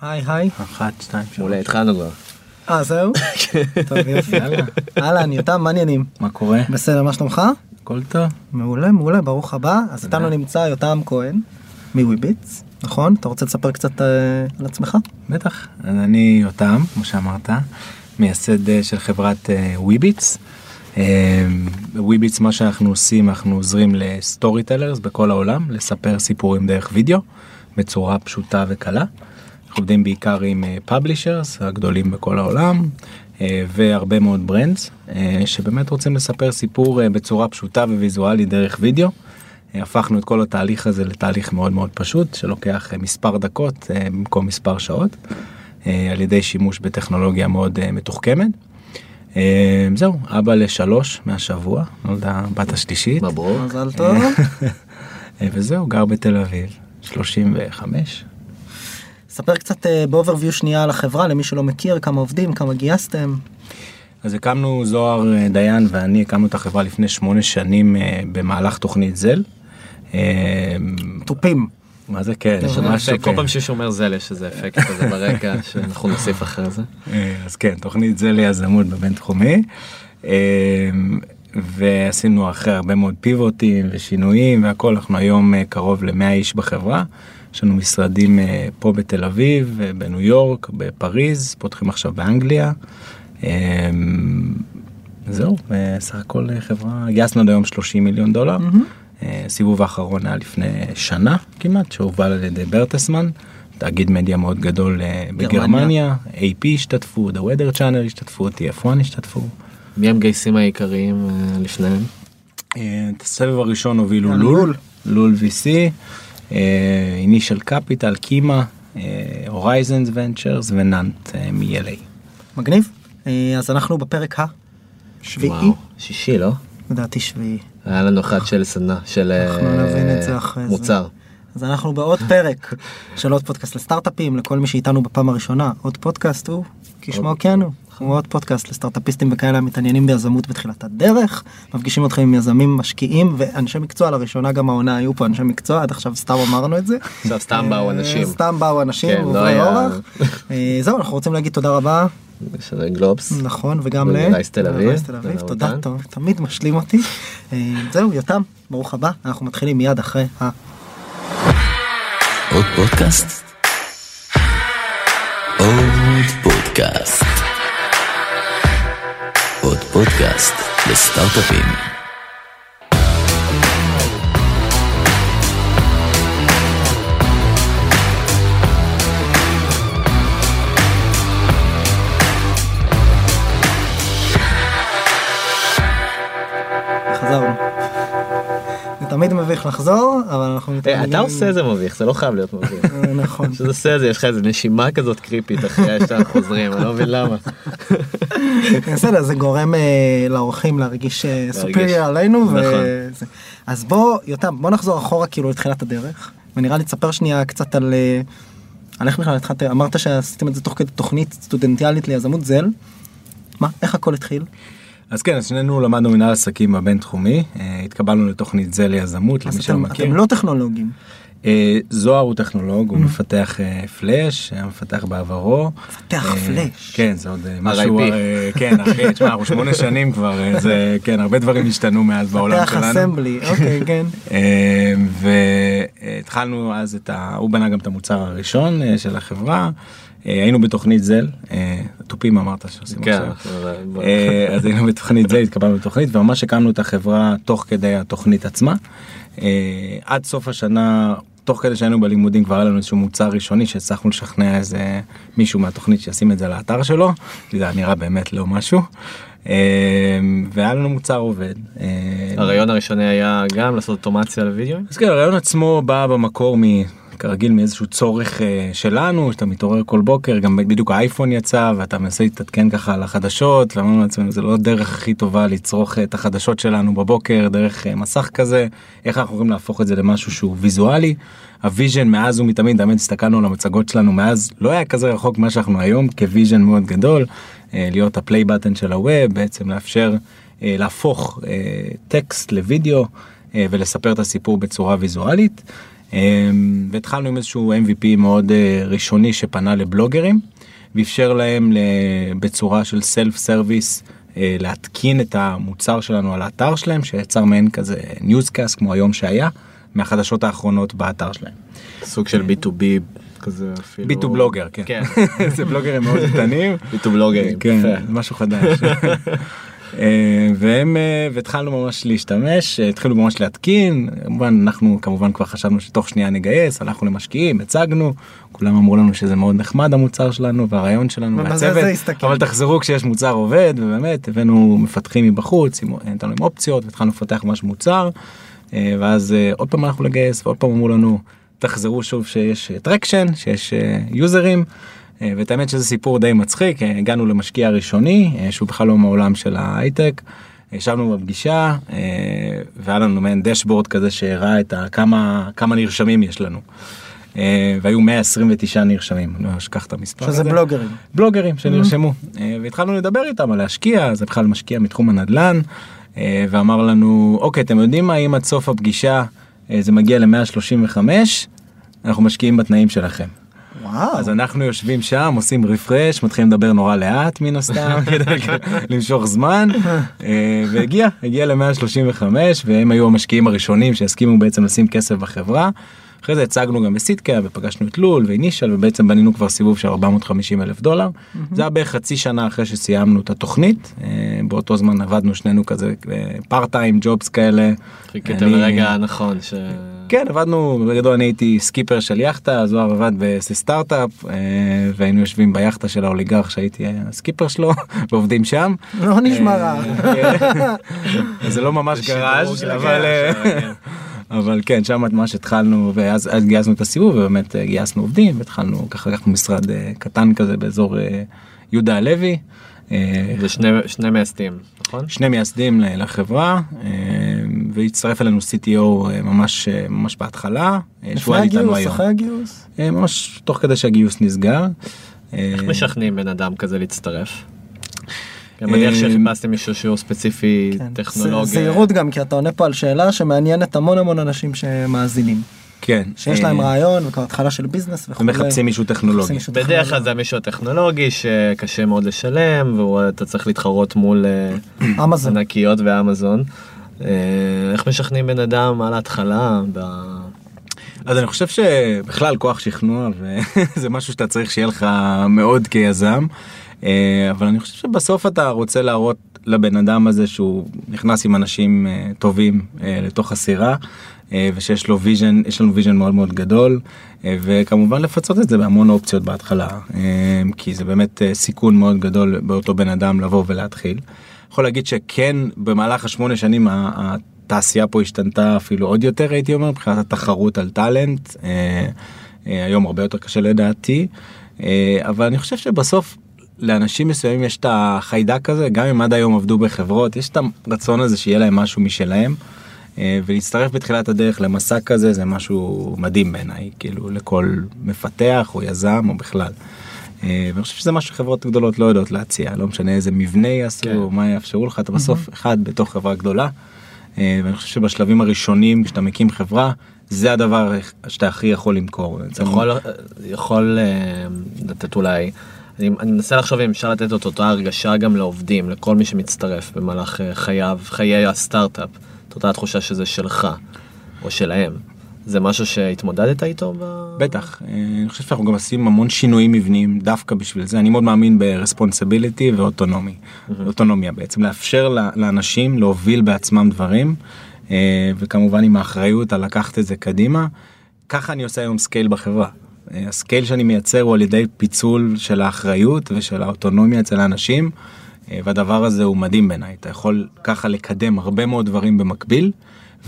היי היי. אחת, שתיים, שלוש. מעולה, התחלנו כבר. אה זהו? טוב יופי. אהלן יותם מה העניינים? מה קורה? בסדר מה שלומך? הכל טוב? מעולה מעולה ברוך הבא. אז איתנו נמצא יותם כהן מוויביץ נכון? אתה רוצה לספר קצת אה, על עצמך? בטח. אז אני יותם, כמו שאמרת, מייסד אה, של חברת וויביץ. וויביץ מה שאנחנו עושים אנחנו עוזרים לסטורי טלרס בכל העולם לספר סיפורים דרך וידאו בצורה פשוטה וקלה. עובדים בעיקר עם publishers הגדולים בכל העולם אה, והרבה מאוד brands אה, שבאמת רוצים לספר סיפור אה, בצורה פשוטה וויזואלית דרך וידאו. הפכנו את כל התהליך הזה לתהליך מאוד מאוד פשוט שלוקח מספר דקות במקום מספר שעות על ידי שימוש בטכנולוגיה מאוד מתוחכמת. זהו אבא לשלוש מהשבוע נולדה בת השלישית. מברוק. מזל טוב. וזהו גר בתל אביב 35. ספר קצת באוברוויו שנייה על החברה למי שלא מכיר כמה עובדים כמה גייסתם. אז הקמנו זוהר דיין ואני הקמנו את החברה לפני שמונה שנים במהלך תוכנית זל. תופים. מה זה כן, יש לנו אפקט, כל פעם שיש אומר זל יש איזה אפקט כזה ברקע שאנחנו נוסיף אחרי זה. אז כן, תוכנית זל יזמות בבין תחומי. ועשינו אחרי הרבה מאוד פיבוטים ושינויים והכל אנחנו היום קרוב ל-100 איש בחברה. יש לנו משרדים פה בתל אביב, בניו יורק, בפריז, פותחים עכשיו באנגליה. זהו, סך הכל חברה, גייסנו עד היום 30 מיליון דולר. סיבוב האחרון היה לפני שנה כמעט, שהובל על ידי ברטסמן, תאגיד מדיה מאוד גדול בגרמניה, AP השתתפו, The Weather Channel השתתפו, TF1 השתתפו. מי המגייסים העיקריים לפניהם? את הסבב הראשון הובילו לול, לול VC. Initial Capital, Kima, Horizons Ventures ונאנט מ-LA. מגניב. אז אנחנו בפרק השביעי. שישי לא? לדעתי שביעי. היה לנו אחד של סדנה של זה. מוצר. אז אנחנו בעוד פרק של עוד פודקאסט לסטארט-אפים לכל מי שאיתנו בפעם הראשונה עוד פודקאסט הוא כשמו כן הוא. הוא עוד פודקאסט לסטארט-אפיסטים וכאלה המתעניינים ביזמות בתחילת הדרך מפגישים אתכם עם יזמים משקיעים ואנשי מקצוע לראשונה גם העונה היו פה אנשי מקצוע עד עכשיו סתם אמרנו את זה. עכשיו סתם באו אנשים. סתם באו אנשים. כן, לא היה... זהו אנחנו רוצים להגיד תודה רבה. גלובס. נכון וגם לרייס תל אביב. תודה טוב תמיד משלים אותי. זהו יותם ברוך הבא אנחנו מתחילים מיד אחרי ה... עוד פודקאסט? פודקאסט לסטארט-אפים. לחזור אבל אנחנו אתה עושה זה מביך זה לא חייב להיות מביך. נכון. שזה עושה את זה יש לך איזה נשימה כזאת קריפית אחרי שאנחנו חוזרים אני לא מבין למה. בסדר זה גורם לאורחים להרגיש סופריה עלינו. אז בוא יותם בוא נחזור אחורה כאילו לתחילת הדרך ונראה לי תספר שנייה קצת על איך בכלל התחלת אמרת שעשיתם את זה תוך כדי תוכנית סטודנטיאלית ליזמות זל. מה איך הכל התחיל. אז כן, אז שנינו למדנו מנהל עסקים בבינתחומי, התקבלנו לתוכנית זה ליזמות, למי שלא מכיר. אתם לא טכנולוגים. זוהר הוא טכנולוג, הוא מפתח פלאש, היה מפתח בעברו. מפתח פלאש. כן, זה עוד משהו, כן, תשמע, אנחנו שמונה שנים כבר, זה, כן, הרבה דברים השתנו מאז בעולם שלנו. מפתח אסמבלי, אוקיי, כן. והתחלנו אז את ה... הוא בנה גם את המוצר הראשון של החברה. היינו בתוכנית זל, תופים אמרת שעושים עכשיו, אז היינו בתוכנית זל, התקבלנו בתוכנית וממש הקמנו את החברה תוך כדי התוכנית עצמה. עד סוף השנה, תוך כדי שהיינו בלימודים כבר היה לנו איזשהו מוצר ראשוני שהצלחנו לשכנע איזה מישהו מהתוכנית שישים את זה לאתר שלו, כי זה נראה באמת לא משהו. והיה לנו מוצר עובד. הרעיון הראשוני היה גם לעשות אוטומציה לוידאו? אז כן, הרעיון עצמו בא במקור מ... כרגיל מאיזשהו צורך שלנו שאתה מתעורר כל בוקר גם בדיוק האייפון יצא ואתה מנסה להתעדכן ככה על החדשות ואמרנו לעצמנו זה לא הדרך הכי טובה לצרוך את החדשות שלנו בבוקר דרך מסך כזה איך אנחנו יכולים להפוך את זה למשהו שהוא ויזואלי. ה vision מאז ומתמיד תמיד הסתכלנו על המצגות שלנו מאז לא היה כזה רחוק מה שאנחנו היום כ vision מאוד גדול להיות ה play button של ה web בעצם לאפשר להפוך טקסט לוידאו ולספר את הסיפור בצורה ויזואלית. והתחלנו עם איזשהו MVP מאוד ראשוני שפנה לבלוגרים ואפשר להם בצורה של self service להתקין את המוצר שלנו על האתר שלהם שיצר מעין כזה newscast כמו היום שהיה מהחדשות האחרונות באתר שלהם. סוג של B2B כזה אפילו. B2 blogger, כן. כן. זה בלוגרים מאוד קטנים. B2 בלוגרים. כן, משהו חדש. אה, והם אה, והתחלנו ממש להשתמש התחילו ממש להתקין. כמובן אנחנו כמובן כבר חשבנו שתוך שנייה נגייס הלכנו למשקיעים הצגנו. כולם אמרו לנו שזה מאוד נחמד המוצר שלנו והרעיון שלנו והצוות. אבל תחזרו כשיש מוצר עובד ובאמת הבאנו מפתחים מבחוץ נתנו להם אופציות והתחלנו לפתח ממש מוצר. אה, ואז עוד פעם הלכנו לגייס ועוד פעם אמרו לנו תחזרו שוב שיש traction שיש יוזרים. אה, ואת האמת שזה סיפור די מצחיק אה, הגענו למשקיע ראשוני אה, שהוא בכלל לא מעולם של ההייטק. ישבנו בפגישה והיה לנו מעין דשבורד כזה שהראה את כמה כמה נרשמים יש לנו. והיו 129 נרשמים, אני לא אשכח את המספר שזה בלוגרים. בלוגרים שנרשמו. והתחלנו לדבר איתם על להשקיע, זה בכלל משקיע מתחום הנדל"ן, ואמר לנו, אוקיי, אתם יודעים מה, אם עד סוף הפגישה זה מגיע ל-135, אנחנו משקיעים בתנאים שלכם. וואו. אז אנחנו יושבים שם עושים רפרש מתחילים לדבר נורא לאט מן הסתם כדי למשוך זמן אה, והגיע הגיע ל-135 והם היו המשקיעים הראשונים שהסכימו בעצם לשים כסף בחברה. אחרי זה הצגנו גם בסיטקה ופגשנו את לול ואינישל ובעצם בנינו כבר סיבוב של 450 אלף דולר. זה היה בערך חצי שנה אחרי שסיימנו את התוכנית אה, באותו זמן עבדנו שנינו כזה פארט טיים ג'ובס כאלה. חיכיתם לרגע הנכון. כן עבדנו בגדול אני הייתי סקיפר של יאכטה זוהר עבד בסטארט-אפ אה, והיינו יושבים ביאכטה של האוליגרך שהייתי הסקיפר שלו ועובדים שם. לא נשמע רע. אה, זה לא ממש גראז' אבל כן. אבל כן שם ממש התחלנו ואז גייסנו את הסיבוב ובאמת גייסנו עובדים והתחלנו ככה לקחנו משרד קטן כזה באזור יהודה הלוי. ושני שני מייסדים נכון? שני מייסדים לחברה והצטרף אלינו CTO ממש ממש בהתחלה. לפני הגיוס, אחרי הגיוס? ממש תוך כדי שהגיוס נסגר. איך משכנעים בן אדם כזה להצטרף? אני מניח שחיפשתם מישהו שהוא ספציפי כן. טכנולוגיה. זהירות גם כי אתה עונה פה על שאלה שמעניינת המון המון אנשים שמאזינים. כן. שיש להם רעיון וכבר התחלה של ביזנס וכו'. ומחפשים מישהו טכנולוגי. בדרך כלל זה מישהו טכנולוגי שקשה מאוד לשלם ואתה צריך להתחרות מול אמזון. ענקיות ואמזון. איך משכנעים בן אדם על ההתחלה? אז אני חושב שבכלל כוח שכנוע וזה משהו שאתה צריך שיהיה לך מאוד כיזם. אבל אני חושב שבסוף אתה רוצה להראות לבן אדם הזה שהוא נכנס עם אנשים טובים לתוך הסירה ושיש לו vision יש לנו vision מאוד מאוד גדול וכמובן לפצות את זה בהמון אופציות בהתחלה כי זה באמת סיכון מאוד גדול באותו בן אדם לבוא ולהתחיל. יכול להגיד שכן במהלך השמונה שנים התעשייה פה השתנתה אפילו עוד יותר הייתי אומר מבחינת התחרות על טאלנט היום הרבה יותר קשה לדעתי אבל אני חושב שבסוף לאנשים מסוימים יש את החיידק הזה גם אם עד היום עבדו בחברות יש את הרצון הזה שיהיה להם משהו משלהם. ולהצטרף בתחילת הדרך למסע כזה זה משהו מדהים בעיניי כאילו לכל מפתח או יזם או בכלל. ואני חושב שזה משהו שחברות גדולות לא יודעות להציע לא משנה איזה מבנה יעשו כן. מה יאפשרו לך אתה בסוף אחד בתוך חברה גדולה. ואני חושב שבשלבים הראשונים כשאתה מקים חברה זה הדבר שאתה הכי יכול למכור. יכול, יכול לתת אולי אני מנסה לחשוב אם אפשר לתת את אותה הרגשה גם לעובדים, לכל מי שמצטרף במהלך חייו, חיי הסטארט-אפ, את אותה התחושה שזה שלך, או שלהם. זה משהו שהתמודדת איתו? ב... בטח, אני חושב שאנחנו גם עושים המון שינויים מבניים דווקא בשביל זה, אני מאוד מאמין ב responsibility ו autonomy, אוטונומיה בעצם, לאפשר לאנשים להוביל בעצמם דברים, וכמובן עם האחריות על לקחת את זה קדימה, ככה אני עושה היום scale בחברה. ה scale שאני מייצר הוא על ידי פיצול של האחריות ושל האוטונומיה אצל האנשים והדבר הזה הוא מדהים בעיניי. אתה יכול ככה לקדם הרבה מאוד דברים במקביל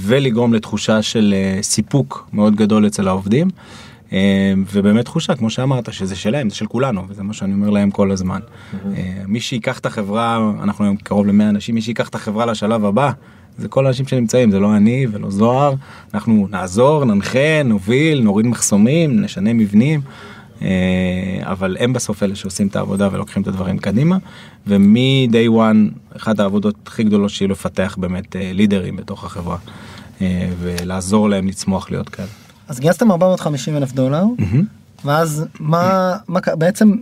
ולגרום לתחושה של סיפוק מאוד גדול אצל העובדים. ובאמת תחושה כמו שאמרת שזה שלהם זה של כולנו וזה מה שאני אומר להם כל הזמן. מי שיקח את החברה אנחנו היום קרוב למאה אנשים מי שיקח את החברה לשלב הבא זה כל האנשים שנמצאים זה לא אני ולא זוהר. אנחנו נעזור ננחה נוביל נוריד מחסומים נשנה מבנים אבל הם בסוף אלה שעושים את העבודה ולוקחים את הדברים קדימה ומ-day one אחת העבודות הכי גדולות שהיא לפתח באמת לידרים בתוך החברה ולעזור להם לצמוח להיות כאלה. אז גייסתם 450 אלף דולר, ואז מה, מה בעצם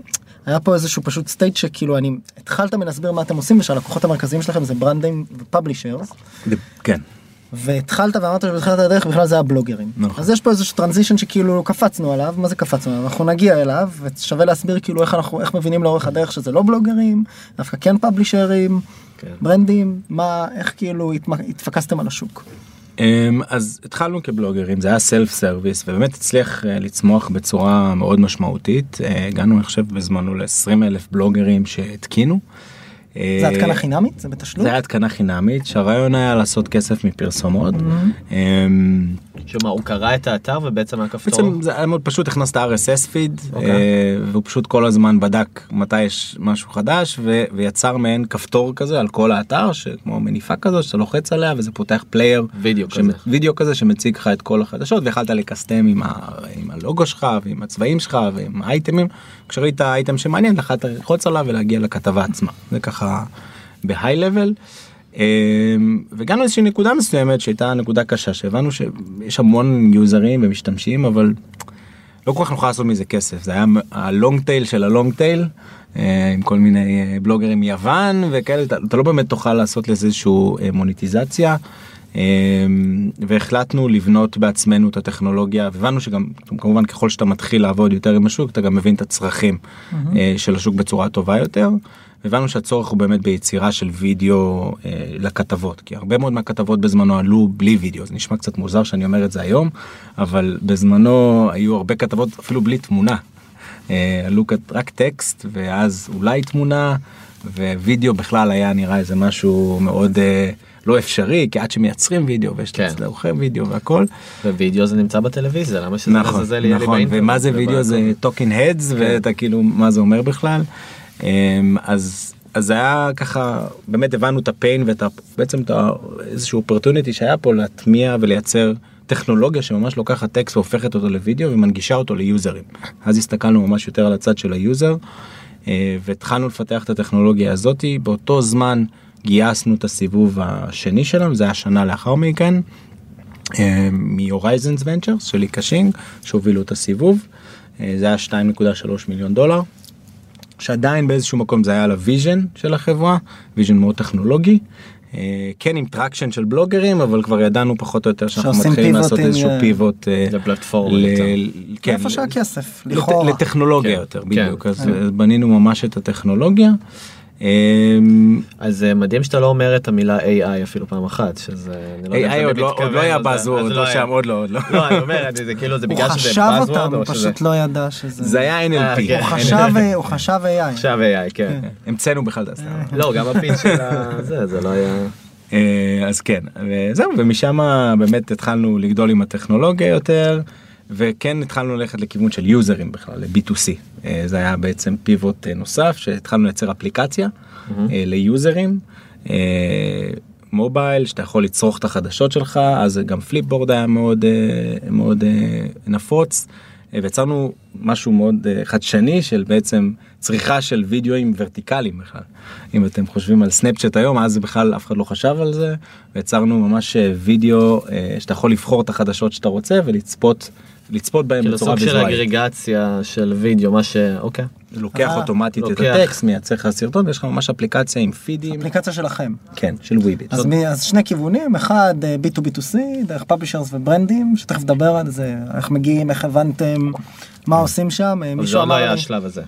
היה פה איזשהו פשוט state שכאילו אני התחלתם להסביר מה אתם עושים ושהלקוחות המרכזיים שלכם זה ברנדים ו publishers כן. והתחלת ואמרת שבתחילת הדרך בכלל זה הבלוגרים נכון. אז יש פה איזשהו transition שכאילו קפצנו עליו מה זה קפצנו עליו אנחנו נגיע אליו ושווה להסביר כאילו איך אנחנו איך מבינים לאורך הדרך שזה לא בלוגרים דווקא כן פאבלישרים כן. ברנדים מה איך כאילו התפקסתם על השוק. אמ, אז התחלנו כבלוגרים זה היה סלף סרוויס ובאמת הצליח אה, לצמוח בצורה מאוד משמעותית אה, הגענו אני חושב בזמנו ל-20 אלף בלוגרים שהתקינו. אה, זה התקנה חינמית זה בתשלום. זה היה התקנה חינמית שהרעיון היה לעשות כסף מפרסומות. אמ, שמה, הוא קרא את האתר ובעצם הכפתור? בעצם זה היה מאוד פשוט הכנסת RSS פיד אוקיי. והוא פשוט כל הזמן בדק מתי יש משהו חדש ויצר מעין כפתור כזה על כל האתר שכמו מניפה כזו שאתה לוחץ עליה וזה פותח player וידאו כזה. וידאו כזה שמציג לך את כל החדשות ויכלת לקסטם עם, הלוגו שלך ועם הצבעים שלך ועם האייטמים כשראית אייטם שמעניין יכלת ללחוץ עליו ולהגיע לכתבה עצמה זה ככה ב high level. אמ, והגענו לאיזושהי נקודה מסוימת שהייתה נקודה קשה שהבנו שיש המון יוזרים ומשתמשים אבל לא כל כך נוכל לעשות מזה כסף זה היה הלונג טייל של הלונג טייל אה, עם כל מיני אה, בלוגרים מיוון וכאלה אתה, אתה לא באמת תוכל לעשות לזה איזשהו אה, מוניטיזציה. אה, והחלטנו לבנות בעצמנו את הטכנולוגיה והבנו שגם כמובן ככל שאתה מתחיל לעבוד יותר עם השוק אתה גם מבין את הצרכים אה, של השוק בצורה טובה יותר. הבנו שהצורך הוא באמת ביצירה של וידאו אה, לכתבות כי הרבה מאוד מהכתבות בזמנו עלו בלי וידאו זה נשמע קצת מוזר שאני אומר את זה היום אבל בזמנו היו הרבה כתבות אפילו בלי תמונה. אה, עלו רק טקסט ואז אולי תמונה ווידאו בכלל היה נראה איזה משהו מאוד אה, לא אפשרי כי עד שמייצרים וידאו ויש כן. את הצילומי וידאו והכל. ווידאו זה נמצא בטלוויזיה, למה שזה נכון, לעזאזל יהיה לי נכון, באינטרנט? ומה זה וידאו זה talking heads ואתה כאילו מה זה אומר בכלל. אמ, אז אז היה ככה באמת הבנו את ה pain ואת ה- בעצם את איזשהו opportunity שהיה פה להטמיע ולייצר טכנולוגיה שממש לוקחת טקסט והופכת אותו לוידאו ומנגישה אותו ליוזרים. אז הסתכלנו ממש יותר על הצד של ה user אה, והתחלנו לפתח את הטכנולוגיה הזאתי באותו זמן גייסנו את הסיבוב השני שלנו זה היה שנה לאחר מכן. מ Horizons Ventures של לי קא-שינג שהובילו את הסיבוב אה, זה היה 2.3 מיליון דולר. שעדיין באיזשהו מקום זה היה על ה vision של החברה vision מאוד טכנולוגי. אה, כן עם traction של בלוגרים אבל כבר ידענו פחות או יותר שאנחנו מתחילים לעשות איזשהו אה, pivot אה, לפלטפורמה ל- יותר. כן, איפה שהכסף לכאורה. לטכנולוגיה כן, יותר כן, בדיוק אז כן. אה, בנינו ממש את הטכנולוגיה. אה, אז אה, מדהים שאתה לא אומר את המילה AI אפילו פעם אחת, שזה... לא AI עוד לא- עוד לא היה אז עוד לא היה. שם, עוד לא, עוד לא. לא, אני אומר, זה כאילו, זה הוא בגלל שזה Buzzword, הוא חשב אותם. פשוט לא ידע שזה... זה היה אה, NLP. כן. הוא חשב, הוא חשב AI. עכשיו AI, כן. המצאנו בכלל את השם. לא, גם ה spin של ה... זה, זה לא היה... אה, אז כן וזהו ומשם באמת התחלנו לגדול עם הטכנולוגיה יותר וכן התחלנו ללכת לכיוון של users בכלל ל-B2C אה, זה היה בעצם pivot אה, נוסף שהתחלנו לייצר אפליקציה אה, ל users. mobile שאתה יכול לצרוך את החדשות שלך אז גם פליפבורד היה מאוד מאוד נפוץ ויצרנו משהו מאוד חדשני של בעצם צריכה של וידאוים ורטיקליים בכלל. אם אתם חושבים על סנאפצ'אט היום אז בכלל אף אחד לא חשב על זה ויצרנו ממש וידאו שאתה יכול לבחור את החדשות שאתה רוצה ולצפות לצפות בהם כאילו בצורה סוג של ויזואלית. אגרגציה של וידאו, מה ש... אוקיי. לוקח אה, אוטומטית את. הטקסט מייצר לך סרטון ויש לך ממש אפליקציה עם פידים אפליקציה שלכם. כן של וויביט. אז, שני כיוונים, אחד אה, B2B2C, דרך publishers וברנדים, שתכף נדבר על זה, איך מגיעים, איך הבנתם, מה עושים שם, אה, מישהו זה עוד לא אמר היה לי, השלב הזה.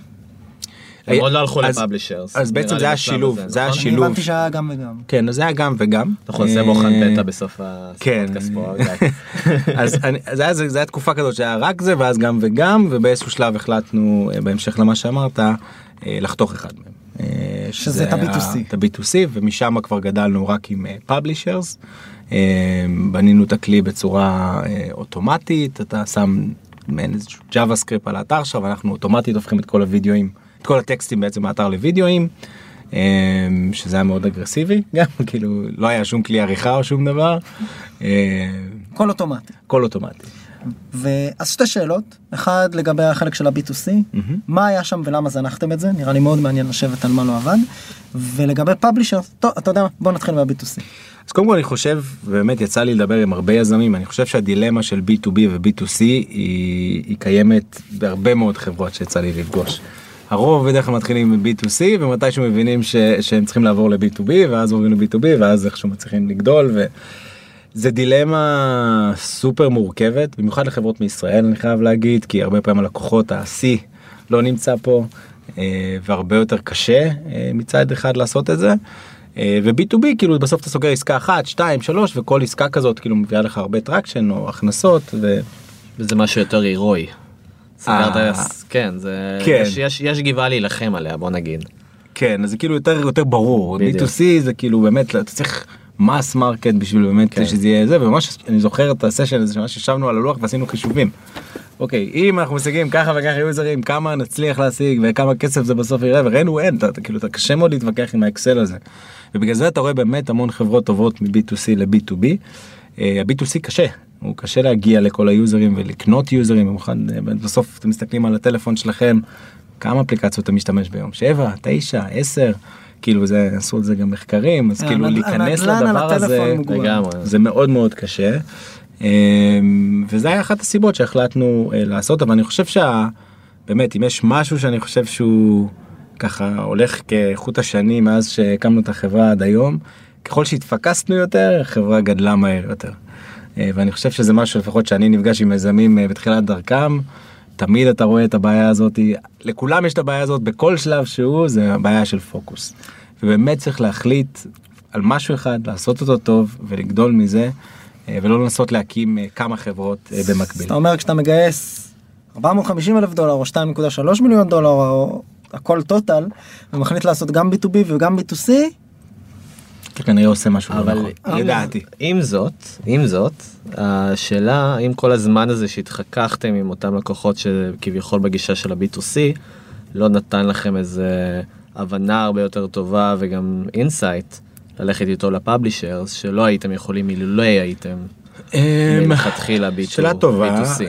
היה- הם עוד לא הלכו ל publishers. אז בעצם זה היה שילוב, זה היה? אני שילוב. הבנתי שהיה גם וגם. כן אז זה היה גם וגם. אנחנו נעשה אה, בוחן פתע בסוף כן. הפודקאסט פה. אוקיי. אז זה היה תקופה כזאת שהיה רק זה ואז גם וגם ובאיזשהו שלב החלטנו אה, בהמשך למה שאמרת אה, לחתוך אחד מהם. אה, שזה את היה ה-B2C. את ה-B2C ומשם כבר גדלנו רק עם publishers. בנינו את הכלי בצורה אה, אוטומטית אתה שם מעין איזשהו JavaScript על האתר שלך ואנחנו אוטומטית הופכים את כל הווידאוים את כל הטקסטים בעצם מהאתר לוידאוים. אה, שזה היה מאוד אגרסיבי גם כאילו לא היה שום כלי עריכה או שום דבר. אה, הכל אוטומטי. הכל אוטומטי. ואז שתי שאלות, אחד לגבי החלק של ה-B2C, מה היה שם ולמה זנחתם את זה, נראה לי מאוד מעניין לשבת על מה לא עבד, ולגבי פאבלישר, טוב, אתה יודע מה, בוא נתחיל מה-B2C. אז קודם כל אני חושב, באמת יצא לי לדבר עם הרבה יזמים, אני חושב שהדילמה של B2B ו-B2C היא, היא קיימת בהרבה מאוד חברות שיצא לי לפגוש. הרוב בדרך כלל מתחילים מ-B2C ומתישהו מבינים ש, שהם צריכים לעבור ל-B2B ואז עוברים ל-B2B ואז איכשהו מצליחים לגדול וזה דילמה סופר מורכבת במיוחד לחברות מישראל אני חייב להגיד כי הרבה פעמים הלקוחות ה-C לא נמצא פה אה, והרבה יותר קשה אה, מצד אחד לעשות את זה. אה, וב-B2B כאילו בסוף אתה סוגר עסקה אחת, שתיים, שלוש וכל עסקה כזאת כאילו מביאה לך הרבה traction או הכנסות. ו... וזה משהו יותר הרואי. סגרת, אה, כן, זה, כן. יש, יש, יש גבעה להילחם עליה, בוא נגיד. כן אז זה כאילו יותר יותר ברור בדיוק. B2C זה כאילו באמת אתה צריך mass market בשביל באמת כן. שזה יהיה זה וממש אני זוכר את הסשן הזה שממש ישבנו על הלוח ועשינו חישובים. אוקיי אם אנחנו משיגים ככה וככה יוזרים כמה נצליח להשיג וכמה כסף זה בסוף יראה וראינו אין אתה, אתה כאילו אתה קשה מאוד להתווכח עם האקסל הזה. ובגלל זה אתה רואה באמת המון חברות טובות מ-B2C ל-B2B. אה, ה-B2C קשה הוא קשה להגיע לכל היוזרים ולקנות יוזרים במיוחד אה, בסוף אתם מסתכלים על הטלפון שלכם כמה אפליקציות אתה משתמש ביום 7 9 10 כאילו זה עשו על זה גם מחקרים אז כאילו הנד- להיכנס הנדל"ן על לדבר הזה. לגמרי. זה מאוד מאוד קשה. אמ, וזה היה אחת הסיבות שהחלטנו אה, לעשות אבל אני חושב שה... באמת אם יש משהו שאני חושב שהוא ככה הולך כחוט השני מאז שהקמנו את החברה עד היום ככל שהתפקסנו יותר החברה גדלה מהר יותר. אה, ואני חושב שזה משהו לפחות שאני נפגש עם יזמים אה, בתחילת דרכם תמיד אתה רואה את הבעיה הזאת לכולם יש את הבעיה הזאת בכל שלב שהוא זה הבעיה של פוקוס. ובאמת צריך להחליט על משהו אחד לעשות אותו טוב ולגדול מזה אה, ולא לנסות להקים כמה חברות במקביל. אתה אומר כשאתה מגייס 450 אלף דולר או 2.3 מיליון דולר או הכל טוטל ומחליט לעשות גם B2B וגם B2C אתה כנראה עושה משהו לא אבל נכון, לדעתי. עם זאת, עם זאת, השאלה אם כל הזמן הזה שהתחככתם עם אותם לקוחות שכביכול בגישה של ה-B2C, לא נתן לכם איזה הבנה הרבה יותר טובה וגם אינסייט ללכת איתו ל publishers שלא הייתם יכולים אילולא הייתם אמ, מלכתחילה B2, שאלה טובה. B2C.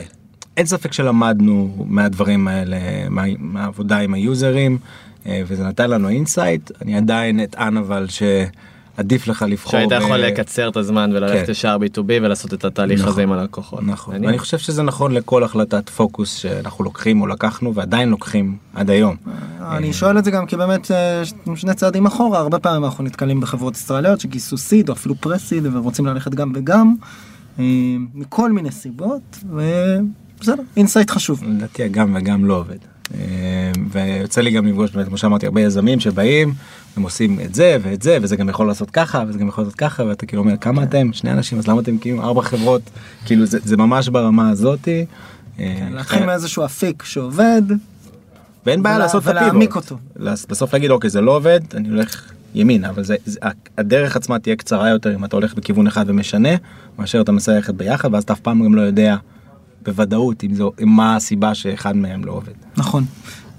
אין ספק שלמדנו מהדברים האלה, מה- מהעבודה עם ה users, אה, וזה נתן לנו insight. אני עדיין אטען אבל שעדיף לך לבחור. שהיית יכול ב- לקצר את הזמן וללכת כן. ישר B2B ולעשות את התהליך נכון, הזה עם הלקוחות. נכון, מעניין. ואני חושב שזה נכון לכל החלטת פוקוס שאנחנו לוקחים או לקחנו ועדיין לוקחים עד היום. אני שואל את זה גם כי באמת אה, שני צעדים אחורה הרבה פעמים אנחנו נתקלים בחברות ישראליות שגייסו seed או אפילו pre-seed ורוצים ללכת גם וגם אה, מכל מיני סיבות ובסדר insight חשוב. לדעתי הגם וגם לא עובד. אה, ויוצא לי גם לפגוש באמת כמו שאמרתי הרבה יזמים שבאים הם עושים את זה ואת זה וזה גם יכול לעשות ככה וזה גם יכול לעשות ככה ואתה כאילו אומר כמה אתם שני אנשים אז למה אתם כאילו ארבע חברות כאילו זה, זה ממש ברמה הזאתי. אה, להתחיל מאיזשהו אפיק שעובד ואין בעיה לעשות את ולהעמיק הפיבוט. אותו. לס- בסוף להגיד אוקיי זה לא עובד אני הולך ימינה אבל זה, זה הדרך עצמה תהיה קצרה יותר אם אתה הולך בכיוון אחד ומשנה מאשר אתה מנסה ללכת ביחד ואז אתה אף פעם גם לא יודע בוודאות אם זה מה הסיבה שאחד מהם לא עובד. נכון.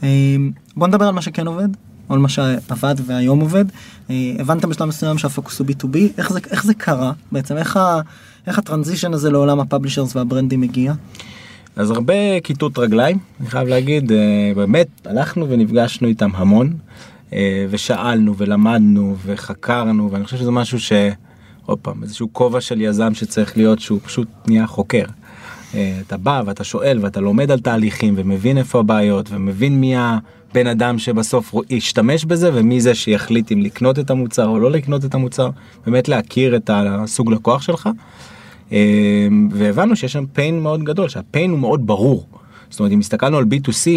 אה, בוא נדבר על מה שכן עובד. או על מה שעבד והיום עובד. אה, הבנתם בשלב מסוים שהפוקוס הוא B2B, איך זה, איך זה קרה בעצם, איך, ה, איך הטרנזישן הזה לעולם הפאבלישרס והברנדים הגיע? אז הרבה כיתות רגליים אני חייב להגיד אה, באמת הלכנו ונפגשנו איתם המון ושאלנו ולמדנו וחקרנו ואני חושב שזה משהו שעוד פעם איזשהו כובע של יזם שצריך להיות שהוא פשוט נהיה חוקר. אה, אתה בא ואתה שואל ואתה לומד על תהליכים ומבין איפה הבעיות ומבין מי הבן אדם שבסוף ישתמש בזה ומי זה שיחליט אם לקנות את המוצר או לא לקנות את המוצר באמת להכיר את הסוג לקוח שלך. אה, והבנו שיש שם pain מאוד גדול שהpain הוא מאוד ברור. זאת אומרת אם הסתכלנו על B2C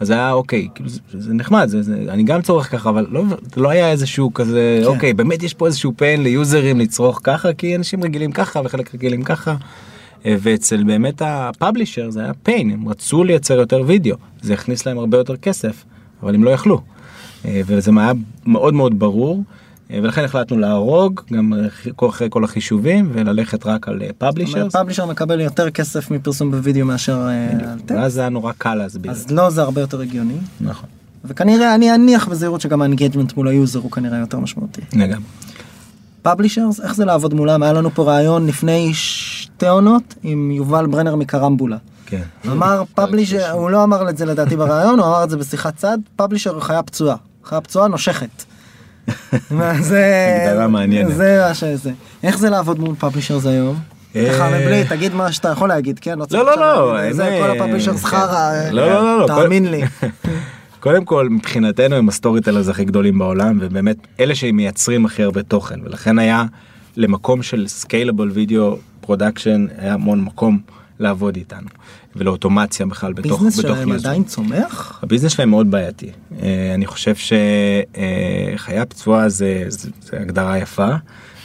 אז היה אוקיי כאילו זה, זה נחמד זה, זה אני גם צורך ככה אבל לא לא היה איזשהו כזה כן. אוקיי באמת יש פה איזשהו pain ליוזרים לצרוך ככה כי אנשים רגילים ככה וחלק רגילים ככה. אה, ואצל באמת הפאבלישר זה היה pain הם רצו לייצר יותר וידאו זה הכניס להם הרבה יותר כסף אבל הם לא יכלו. אה, וזה היה מאוד מאוד ברור. אה, ולכן החלטנו להרוג גם אחרי כל החישובים וללכת רק על publishers. publisher מקבל יותר כסף מפרסום בווידאו מאשר ואז זה היה נורא קל להסביר. אז לא זה הרבה יותר הגיוני. נכון. וכנראה אני אניח בזהירות שגם ה engagement מול ה user הוא כנראה יותר משמעותי. לגמרי. publishers איך זה לעבוד מולם היה לנו פה רעיון לפני שתי עונות עם יובל ברנר מקרמבולה. כן. אמר publisher, הוא לא אמר את זה לדעתי בריאיון, הוא אמר את זה בשיחת צד, publisher הוא חיה פצועה. חיה פצועה נושכת. זה... הגדרה מעניינת. זה מה שזה. איך זה לעבוד מול publishers היום? אה, ככה מבלי, תגיד מה שאתה יכול להגיד, כן? לא, לא, לא, להגיד, זה כל אה, ה publishers כן. חרא, לא, לא, לא, לא, תאמין לי. קודם כל מבחינתנו הם ה storytellers הכי גדולים בעולם ובאמת אלה שמייצרים הכי הרבה תוכן ולכן היה למקום של scalable video production היה המון מקום לעבוד איתנו ולאוטומציה בכלל בתוך ביזנס בתוך שלהם. עדיין צומח? הביזנס שלהם מאוד בעייתי אה, אני חושב שחיה פצועה זה, זה, זה הגדרה יפה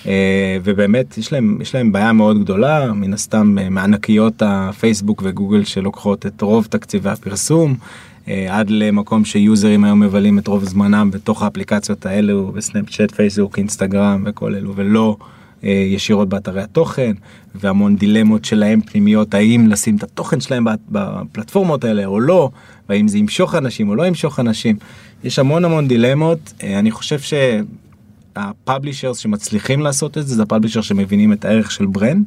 אה, ובאמת יש להם יש להם בעיה מאוד גדולה מן הסתם אה, מענקיות הפייסבוק וגוגל שלוקחות את רוב תקציבי הפרסום אה, עד למקום שיוזרים היום מבלים את רוב זמנם בתוך האפליקציות האלו בסנאפצ'אט פייסבוק אינסטגרם וכל אלו ולא אה, ישירות באתרי התוכן והמון דילמות שלהם פנימיות האם לשים את התוכן שלהם בפלטפורמות האלה או לא והאם זה ימשוך אנשים או לא ימשוך אנשים. יש המון המון דילמות. אה, אני חושב שה publishers שמצליחים לעשות את זה זה ה publisher שמבינים את הערך של brand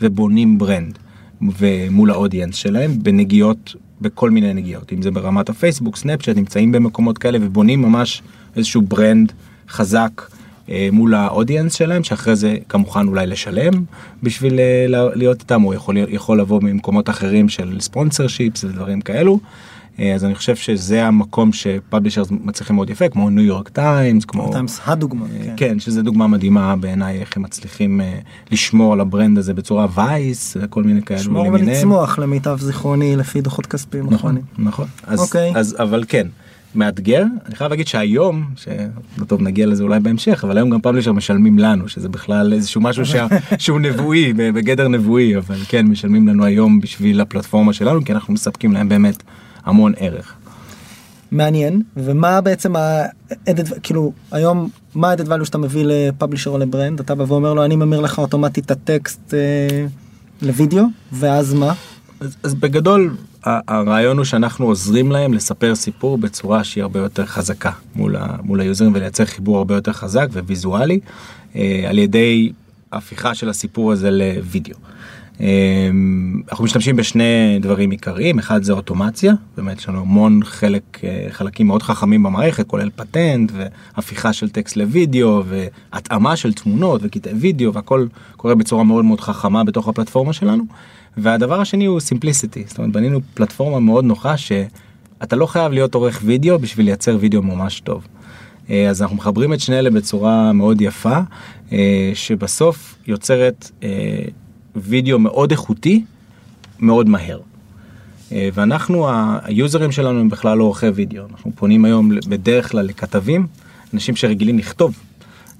ובונים brand ומול ה audience שלהם בנגיעות בכל מיני נגיעות. אם זה ברמת הפייסבוק סנאפצ'אט נמצאים במקומות כאלה ובונים ממש איזשהו brand חזק אה, מול ה audience שלהם שאחרי זה גם מוכן אולי לשלם בשביל אה, לה- להיות איתם הוא יכול יכול לבוא ממקומות אחרים של sponsorships ודברים כאלו. אה, אז אני חושב שזה המקום ש publishers מצליחים מאוד יפה כמו ניו יורק טיימס כמו טיימס הדוגמה, אה, כן. כן שזה דוגמה מדהימה בעיניי איך הם מצליחים אה, לשמור על ה brand הזה בצורה Vice כל מיני כאלו לשמור. ולצמוח למיטב זיכרוני לפי דוחות כספיים נכון, אחרונים. נכון. אז, אוקיי. אז, אבל כן, מאתגר. אני חייב להגיד שהיום, שלא טוב נגיע לזה אולי בהמשך, אבל היום גם publisher משלמים לנו, שזה בכלל איזשהו משהו שה, שהוא נבואי, בגדר נבואי, אבל כן, משלמים לנו היום בשביל הפלטפורמה שלנו, כי אנחנו מספקים להם באמת המון ערך. מעניין ומה בעצם ה-added כאילו היום מה ה-added value שאתה מביא לפאבלישר או לברנד אתה בא ואומר לו אני ממיר לך אוטומטית את הטקסט אה, לוידאו ואז מה אז, אז בגדול, הרעיון הוא שאנחנו עוזרים להם לספר סיפור בצורה שהיא הרבה יותר חזקה מול, ה, מול היוזרים ולייצר חיבור הרבה יותר חזק וויזואלי אה, על ידי הפיכה של הסיפור הזה לוידאו. אה, אנחנו משתמשים בשני דברים עיקריים, אחד זה אוטומציה, באמת יש לנו המון חלק, אה, חלקים מאוד חכמים במערכת, כולל פטנט והפיכה של טקסט לוידאו והתאמה של תמונות וקטעי וידאו והכל קורה בצורה מאוד מאוד חכמה בתוך הפלטפורמה שלנו. והדבר השני הוא סימפליסיטי, זאת אומרת בנינו פלטפורמה מאוד נוחה שאתה לא חייב להיות עורך וידאו בשביל לייצר וידאו ממש טוב. אה, אז אנחנו מחברים את שני אלה בצורה מאוד יפה, אה, שבסוף יוצרת אה, וידאו מאוד איכותי, מאוד מהר. ואנחנו, היוזרים שלנו הם בכלל לא עורכי וידאו, אנחנו פונים היום בדרך כלל לכתבים, אנשים שרגילים לכתוב.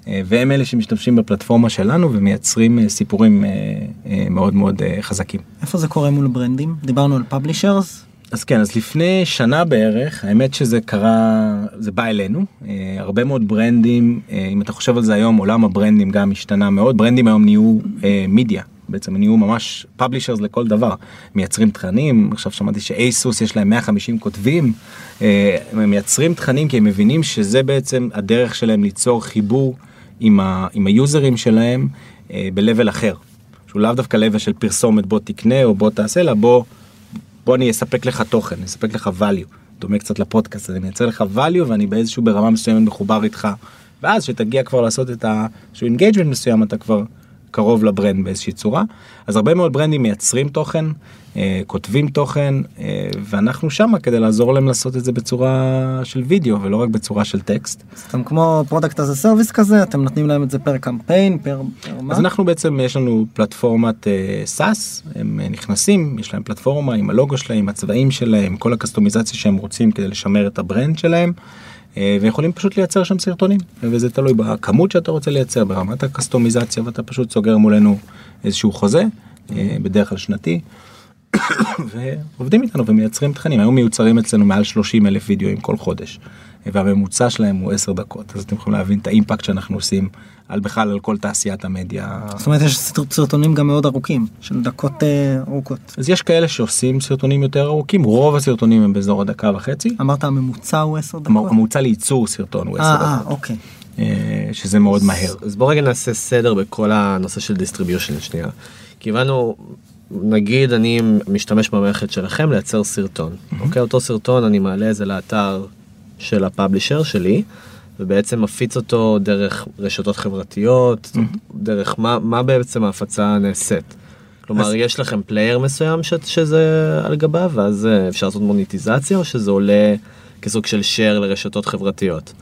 אה, והם אלה שמשתמשים בפלטפורמה שלנו ומייצרים אה, סיפורים אה, מאוד מאוד חזקים. איפה זה קורה מול ברנדים? דיברנו על פאבלישרס? אז כן, אז לפני שנה בערך, האמת שזה קרה, זה בא אלינו, הרבה מאוד ברנדים, אם אתה חושב על זה היום, עולם הברנדים גם השתנה מאוד, ברנדים היום נהיו מידיה, בעצם נהיו ממש פאבלישרס לכל דבר, מייצרים תכנים, עכשיו שמעתי שאייסוס יש להם 150 כותבים, הם מייצרים תכנים כי הם מבינים שזה בעצם הדרך שלהם ליצור חיבור עם, ה, עם היוזרים שלהם אה, ב-level אחר, שהוא לאו דווקא level של פרסומת בוא תקנה או בוא תעשה, אלא בוא... בוא אני אספק לך תוכן, אספק לך value, דומה קצת לפודקאסט, אני מייצר לך value ואני באיזשהו ברמה מסוימת מחובר איתך, ואז שתגיע כבר לעשות את איזשהו engagement מסוים אתה כבר קרוב ל brand באיזושהי צורה. אז הרבה מאוד ברנדים מייצרים תוכן, אה, כותבים תוכן, אה, ואנחנו שמה כדי לעזור להם לעשות את זה בצורה של וידאו ולא רק בצורה של טקסט. אז אתם כמו product as a service כזה אתם נותנים להם את זה פר קמפיין פר, פר מה אז אנחנו בעצם יש לנו פלטפורמת SaaS הם אה, נכנסים יש להם פלטפורמה עם הלוגו שלהם הצבעים שלהם כל הקסטומיזציה שהם רוצים כדי לשמר את ה brand שלהם. אה, ויכולים פשוט לייצר שם סרטונים וזה תלוי בכמות שאתה רוצה לייצר ברמת הקסטומיזציה ואתה פשוט סוגר מולנו איזשהו חוזה אה, בדרך כלל שנתי. ועובדים איתנו ומייצרים תכנים היום מיוצרים אצלנו מעל 30 אלף וידאוים כל חודש והממוצע שלהם הוא 10 דקות אז אתם יכולים להבין את האימפקט שאנחנו עושים על בכלל על כל תעשיית המדיה. זאת אומרת יש סרט- סרטונים גם מאוד ארוכים של דקות אה, ארוכות אז יש כאלה שעושים סרטונים יותר ארוכים רוב הסרטונים הם באזור הדקה וחצי. אמרת הממוצע הוא 10 דקות. המ- הממוצע לייצור סרטון הוא 10 אה, אה, דקות. אוקיי. שזה מאוד מהר. אז בוא רגע נעשה סדר בכל הנושא של distribution שנייה. כי הבנו, נגיד אני משתמש במערכת שלכם לייצר סרטון. אוקיי, אותו סרטון אני מעלה את זה לאתר של ה publisher שלי. ובעצם מפיץ אותו דרך רשתות חברתיות, דרך מה, מה בעצם ההפצה נעשית. כלומר, אז... יש לכם player מסוים ש... שזה על גביו, ואז אה, אפשר לעשות מוניטיזציה, או שזה עולה כסוג של share לרשתות חברתיות?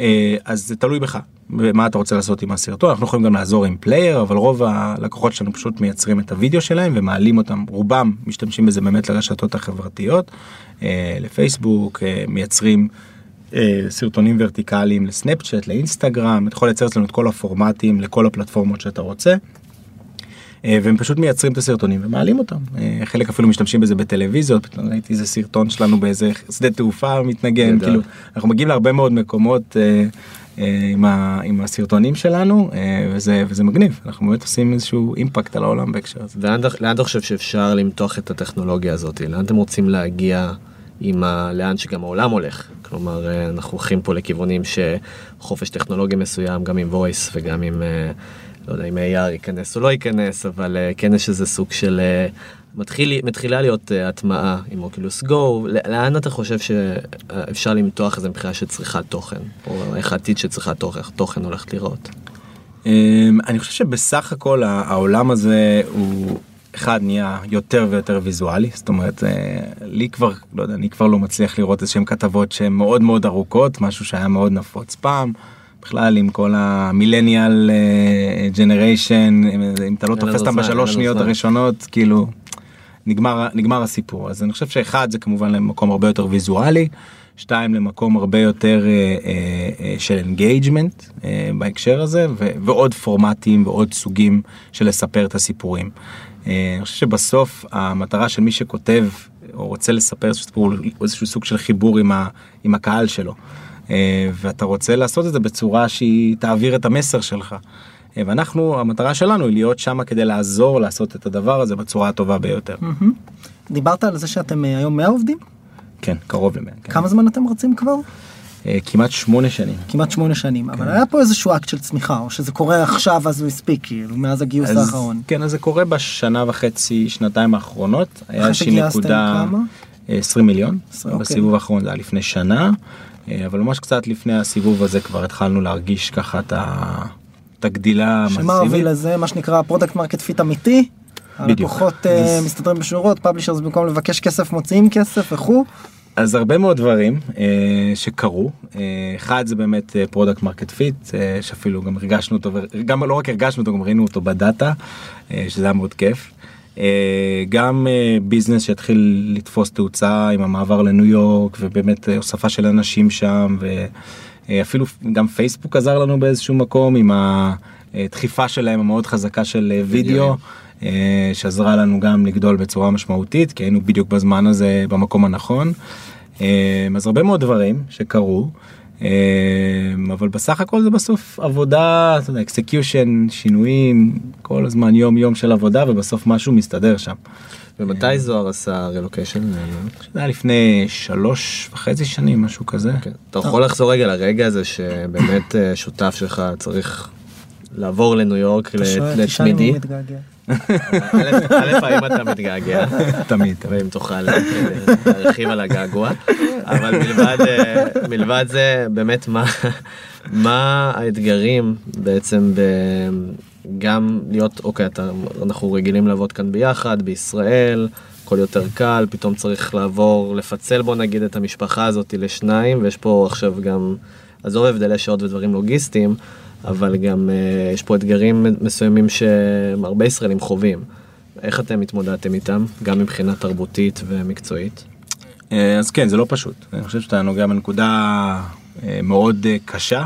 אה, אז זה תלוי בך, מה אתה רוצה לעשות עם הסרטון, אנחנו יכולים גם לעזור עם player, אבל רוב הלקוחות שלנו פשוט מייצרים את הוידאו שלהם ומעלים אותם, רובם משתמשים בזה באמת לרשתות החברתיות, אה, לפייסבוק, מייצרים סרטונים ורטיקליים לסנאפצ'אט, לאינסטגרם, אתה יכול לייצר אצלנו את כל הפורמטים לכל הפלטפורמות שאתה רוצה. אה, והם פשוט מייצרים את הסרטונים ומעלים אותם. אה, חלק אפילו משתמשים בזה בטלוויזיות, פתאום ראיתי איזה סרטון שלנו באיזה שדה תעופה מתנגן, כאילו, אנחנו מגיעים להרבה מאוד מקומות אה, עם, ה, עם הסרטונים שלנו, וזה, וזה מגניב, אנחנו באמת עושים איזשהו אימפקט על העולם בהקשר הזה. לאן אתה חושב שאפשר למתוח את הטכנולוגיה הזאת? לאן אתם רוצים להגיע? עם ה... לאן שגם העולם הולך. כלומר, אנחנו הולכים פה לכיוונים שחופש טכנולוגי מסוים, גם עם voice וגם עם לא יודע אם AR ייכנס או לא ייכנס, אבל uh, כן יש איזה סוג של... מתחיל, מתחילה להיות הטמעה עם אוקילוס גו, לאן אתה חושב שאפשר למתוח איזה מבחינה של צריכת תוכן, או איך העתיד של צריכת תוכן, תוכן הולך לראות? Um, אני חושב שבסך הכל העולם הזה הוא אחד נהיה יותר ויותר ויזואלי זאת אומרת לי כבר לא יודע אני כבר לא מצליח לראות איזשהם כתבות שהן מאוד מאוד ארוכות משהו שהיה מאוד נפוץ פעם. בכלל עם כל המילניאל ג'נריישן אם אתה לא תופס אותם בשלוש שניות הראשונות כאילו נגמר נגמר הסיפור אז אני חושב שאחד זה כמובן למקום הרבה יותר ויזואלי. שתיים למקום הרבה יותר אה, אה, של engagement אה, בהקשר הזה ו- ועוד פורמטים ועוד סוגים של לספר את הסיפורים. אה, אני חושב שבסוף המטרה של מי שכותב או רוצה לספר איזשהו סיפור הוא איזשהו סוג של חיבור עם, ה- עם הקהל שלו. אה, ואתה רוצה לעשות את זה בצורה שהיא תעביר את המסר שלך. אה, ואנחנו המטרה שלנו היא להיות שם כדי לעזור לעשות את הדבר הזה בצורה הטובה ביותר. דיברת על זה שאתם היום 100 עובדים? כן קרוב ל-100. כן. כמה זמן אתם רצים כבר? כמעט שמונה שנים. כמעט שמונה שנים, אבל כן. היה פה איזשהו אקט של צמיחה, או שזה קורה עכשיו אז הוא הספיק, כאילו, מאז הגיוס האחרון. כן, אז זה קורה בשנה וחצי, שנתיים האחרונות. היה איזושהי נקודה... 20 מיליון, אוקיי. בסיבוב האחרון זה היה לפני שנה. אה, אבל ממש קצת לפני הסיבוב הזה כבר התחלנו להרגיש ככה את הגדילה המסיבית. שמה הוביל לזה מה שנקרא product market fit אמיתי. הלקוחות אה, מסתדרים בשורות publishers במקום לבקש כסף מוציאים כסף וכו'. אז הרבה מאוד דברים אה, שקרו. אה, אחד זה באמת product market fit שאפילו גם הרגשנו אותו וגם לא רק הרגשנו אותו גם ראינו אותו בדאטה אה, שזה היה מאוד כיף. אה, גם אה, business שהתחיל לתפוס תאוצה עם המעבר לניו יורק ובאמת אה, הוספה של אנשים שם ואפילו גם פייסבוק עזר לנו באיזשהו מקום עם הדחיפה שלהם המאוד חזקה של וידאו שעזרה לנו גם לגדול בצורה משמעותית כי היינו בדיוק בזמן הזה במקום הנכון. אז הרבה מאוד דברים שקרו. אמ, אבל בסך הכל זה בסוף עבודה, אתה יודע, execution, שינויים, כל הזמן יום יום של עבודה ובסוף משהו מסתדר שם. ומתי זוהר עשה רילוקיישן? זה היה לפני שלוש וחצי שנים, משהו כזה. כן. אתה יכול לחזור רגע לרגע הזה שבאמת אה, שותף שלך צריך לעבור לניו יורק לתמידי. א', האם אתה מתגעגע? תמיד. ואם תוכל להרחיב על הגעגוע. אבל מלבד זה, באמת, מה האתגרים בעצם גם להיות, אוקיי, אנחנו רגילים לעבוד כאן ביחד, בישראל, הכל יותר קל, פתאום צריך לעבור, לפצל בוא נגיד את המשפחה הזאת לשניים, ויש פה עכשיו גם, עזוב הבדלי שעות ודברים לוגיסטיים. אבל גם uh, יש פה אתגרים מסוימים שהרבה ישראלים חווים. איך אתם התמודדתם איתם, גם מבחינה תרבותית ומקצועית? אה, אז כן, זה לא פשוט. אני חושב שאתה נוגע בנקודה אה, מאוד קשה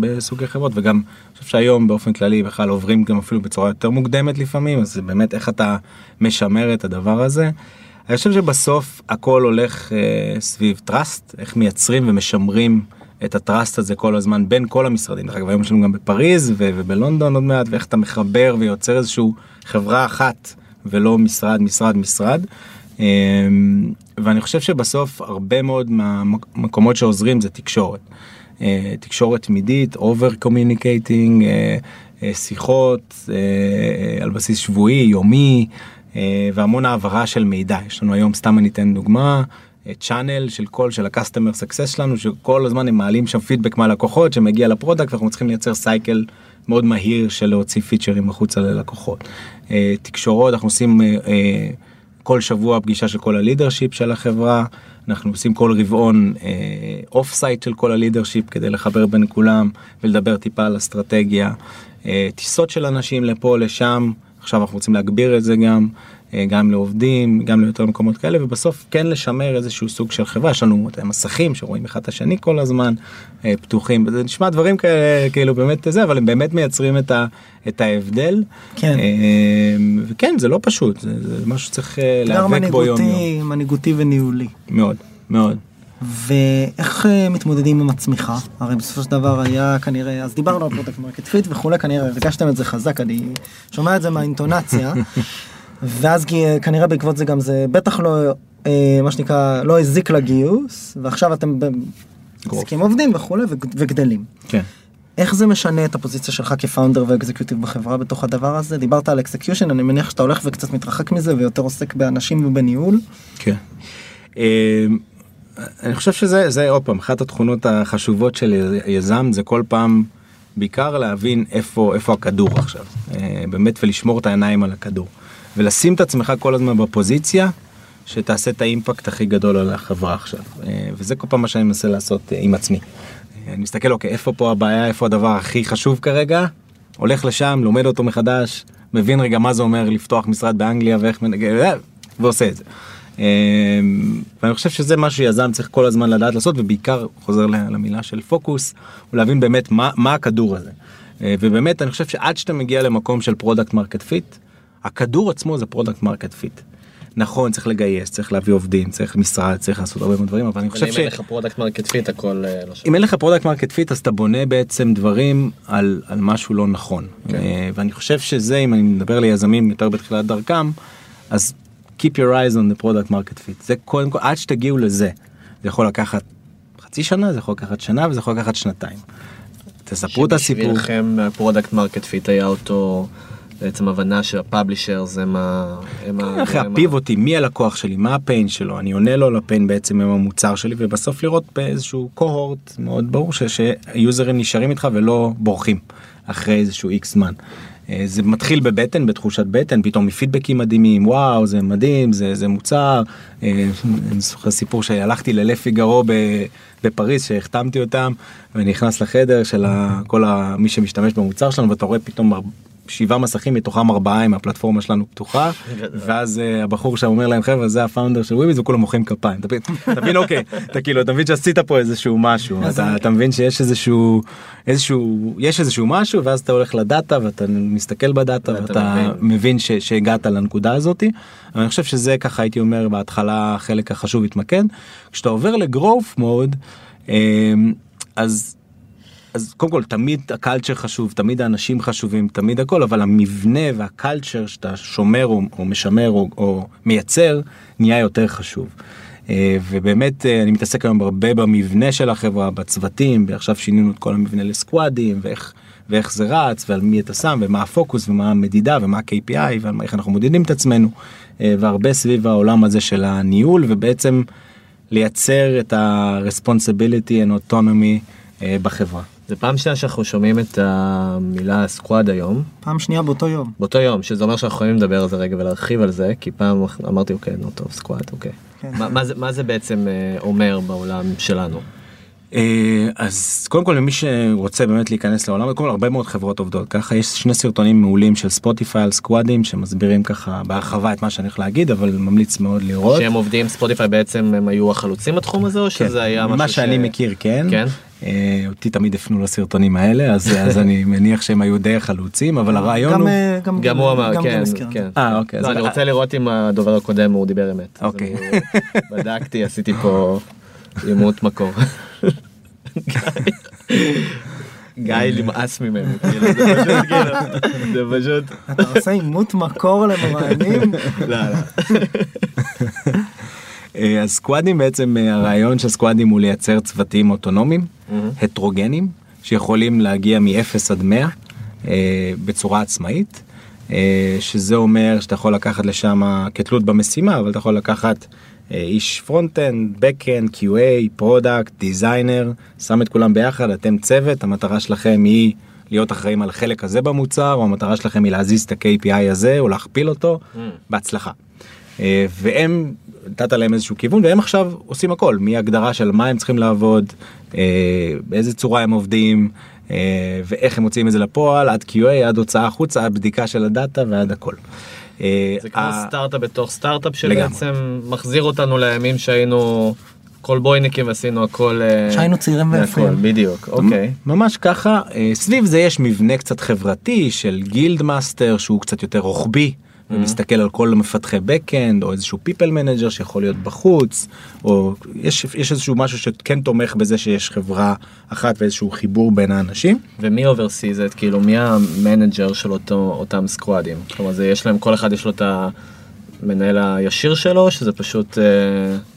בסוגי חברות, וגם אני חושב שהיום באופן כללי בכלל עוברים גם אפילו בצורה יותר מוקדמת לפעמים, אז באמת איך אתה משמר את הדבר הזה. אני חושב שבסוף הכל הולך סביב טראסט, איך מייצרים ומשמרים. את הטראסט הזה כל הזמן בין כל המשרדים. דרך אגב היום יש לנו גם בפריז ובלונדון עוד מעט ואיך אתה מחבר ויוצר איזשהו חברה אחת ולא משרד משרד משרד. אמ, ואני חושב שבסוף הרבה מאוד מהמקומות שעוזרים זה תקשורת. אה, תקשורת תמידית, over communicating, אה, אה, שיחות על בסיס שבועי, יומי, והמון העברה של מידע. יש לנו היום, סתם אני אתן דוגמה, channel של כל של ה-customer שלנו שכל הזמן הם מעלים שם פידבק מהלקוחות שמגיע ל product ואנחנו צריכים לייצר cycle מאוד מהיר של להוציא פיצ'רים החוצה ללקוחות. אה, תקשורות אנחנו עושים אה, אה, כל שבוע פגישה של כל ה leadership של החברה אנחנו עושים כל רבעון off-site של כל ה leadership כדי לחבר בין כולם ולדבר טיפה על אסטרטגיה. טיסות של אנשים לפה לשם עכשיו אנחנו רוצים להגביר את זה גם גם לעובדים, גם ליותר מקומות כאלה, ובסוף כן לשמר איזשהו סוג של חברה, יש לנו מסכים שרואים אחד את השני כל הזמן, אה, פתוחים, זה נשמע דברים כאלה, כאילו באמת זה, אבל הם באמת מייצרים את, ה, את ההבדל. כן. אה, וכן, זה לא פשוט, זה, זה משהו שצריך להיאבק בו יום יום. מנהיגותי וניהולי. מאוד, מאוד. ואיך מתמודדים עם הצמיחה? הרי בסופו של דבר היה כנראה, אז דיברנו על product market fit וכולי, כנראה הרגשתם את זה חזק, אני שומע את זה מהאינטונציה. ואז כנראה בעקבות זה גם זה בטח לא אה, מה שנקרא לא הזיק לגיוס ועכשיו אתם מחזיקים עובדים וכולי וגדלים. כן. איך זה משנה את הפוזיציה שלך כ founder ו executive בחברה בתוך הדבר הזה דיברת על execution אני מניח שאתה הולך וקצת מתרחק מזה ויותר עוסק באנשים ובניהול. כן. אה, אני חושב שזה זה עוד פעם אחת התכונות החשובות של יזם זה כל פעם בעיקר להבין איפה איפה הכדור עכשיו אה, באמת ולשמור את העיניים על הכדור. ולשים את עצמך כל הזמן בפוזיציה שתעשה את האימפקט הכי גדול על החברה עכשיו אה, וזה כל פעם מה שאני מנסה לעשות אה, עם עצמי. אה, אני מסתכל אוקיי איפה פה הבעיה איפה הדבר הכי חשוב כרגע הולך לשם לומד אותו מחדש מבין רגע מה זה אומר לפתוח משרד באנגליה ואיך מנגד ועושה את זה. ואני חושב שזה מה שיזם צריך כל הזמן לדעת לעשות ובעיקר חוזר למילה של פוקוס ולהבין באמת מה, מה הכדור הזה. ובאמת אני חושב שעד שאתה מגיע למקום של product market fit הכדור עצמו זה product market fit. נכון צריך לגייס צריך להביא עובדים צריך משרד צריך לעשות הרבה מאוד דברים אבל אני חושב ש... אם אין לך product market fit הכל אה, לא. אם אין לך product market fit אז אתה בונה בעצם דברים על, על משהו לא נכון כן. אה, ואני חושב שזה אם אני מדבר ליזמים יותר בתחילת דרכם אז keep your eyes on the product market fit זה קודם כל עד שתגיעו לזה זה יכול לקחת חצי שנה זה יכול לקחת שנה וזה יכול לקחת שנתיים. תספרו את הסיפור. שבשבילכם product market fit היה אותו. בעצם הבנה שה publisher זה מה... כן, אחרי הפיבוטים, מי הלקוח שלי, מה ה pain שלו, אני עונה לו ל pain בעצם עם המוצר שלי, ובסוף לראות באיזשהו cohort מאוד ברור שיוזרים נשארים איתך ולא בורחים אחרי איזשהו X זמן. אה, זה מתחיל בבטן, בתחושת בטן, פתאום מפידבקים מדהימים, וואו, זה מדהים, זה, זה מוצר. אה, אני זוכר סיפור שהלכתי ללב פיגרו בפריז, שהחתמתי אותם, ונכנס לחדר של כל מי שמשתמש במוצר שלנו, ואתה רואה פתאום שבעה מסכים מתוכם ארבעה עם הפלטפורמה שלנו פתוחה ואז uh, הבחור שם אומר להם חברה זה הפאונדר של וויביז וכולם מוחאים כפיים אתה מבין אוקיי אתה כאילו אתה מבין שעשית פה איזשהו משהו אתה, אתה מבין שיש איזשהו איזשהו יש איזשהו משהו ואז אתה הולך לדאטה ואתה מסתכל בדאטה ואתה מבין שהגעת לנקודה הזאתי. אני חושב שזה ככה הייתי אומר בהתחלה החלק החשוב התמקד כשאתה עובר לגרוף מוד אז. אז קודם כל תמיד הקלצ'ר חשוב תמיד האנשים חשובים תמיד הכל אבל המבנה והקלצ'ר שאתה שומר או, או משמר או, או מייצר נהיה יותר חשוב. אה, ובאמת אה, אני מתעסק היום הרבה במבנה של החברה בצוותים ועכשיו שינינו את כל המבנה לסקואדים ואיך ואיך זה רץ ועל מי אתה שם ומה הפוקוס ומה המדידה ומה ה-KPI ואיך אנחנו מודדים את עצמנו אה, והרבה סביב העולם הזה של הניהול ובעצם לייצר את ה-responsibility and autonomy בחברה. זה פעם שנייה שאנחנו שומעים את המילה סקוואד היום. פעם שנייה באותו יום. באותו יום, שזה אומר שאנחנו יכולים לדבר על זה רגע ולהרחיב על זה, כי פעם אמרתי אוקיי, נו טוב, סקוואד, אוקיי. כן. מה, מה, זה, מה זה בעצם אה, אומר בעולם שלנו? אה, אז קודם כל למי שרוצה באמת להיכנס לעולם כל הרבה מאוד חברות עובדות ככה יש שני סרטונים מעולים של ספוטיפיי על סקוואדים שמסבירים ככה בהרחבה את מה שאני הולך להגיד אבל ממליץ מאוד לראות. שהם עובדים ספוטיפיי בעצם הם היו החלוצים בתחום הזה או כן, שזה היה משהו ש... מה שאני מכיר כן. כן. אה, אותי תמיד הפנו לסרטונים האלה אז אז אני מניח שהם היו די חלוצים אבל הרעיון הוא אה, גם הוא אמר כן כן. אוקיי לא, אני רוצה לראות אם הדובר הקודם הוא דיבר אמת. אוקיי. בדקתי עשיתי פה אימות מקור. גיא נמאס ממנו, כאילו, זה פשוט, אתה עושה עימות מקור למראיינים? לא, לא. אז סקואדים בעצם הרעיון של סקואדים הוא לייצר צוותים אוטונומיים הטרוגנים שיכולים להגיע מ-0 עד 100 אה, בצורה עצמאית. אה, שזה אומר שאתה יכול לקחת לשם כתלות במשימה אבל אתה יכול לקחת אה, איש front-end, back-end, QA, product, designer, שם את כולם ביחד, אתם צוות, המטרה שלכם היא להיות אחראים על החלק הזה במוצר, או המטרה שלכם היא להזיז את ה-KPI הזה, או להכפיל אותו, Mm. בהצלחה. אה, והם, נתת להם איזשהו כיוון, והם עכשיו עושים הכל, מהגדרה של מה הם צריכים לעבוד, באיזה צורה הם עובדים, אה, ואיך הם מוציאים את זה לפועל, עד QA, עד הוצאה החוצה, עד בדיקה של הדאטה ועד הכל. אה, זה כמו סטארט-אפ בתוך סטארט-אפ. שבעצם מחזיר אותנו לימים שהיינו קולבויניקים ועשינו הכל. אה, שהיינו צעירים ויפים. בדיוק, אוקיי. ממש ככה, אה, סביב זה יש מבנה קצת חברתי של guild master שהוא קצת יותר רוחבי. ומסתכל על כל מפתחי backend או איזשהו people manager שיכול להיות בחוץ או יש יש איזשהו משהו שכן תומך בזה שיש חברה אחת ואיזשהו חיבור בין האנשים. ומי oversees את כאילו מי ה manager של אותו אותם סקואדים כלומר זה יש להם כל אחד יש לו את המנהל הישיר שלו שזה פשוט אה,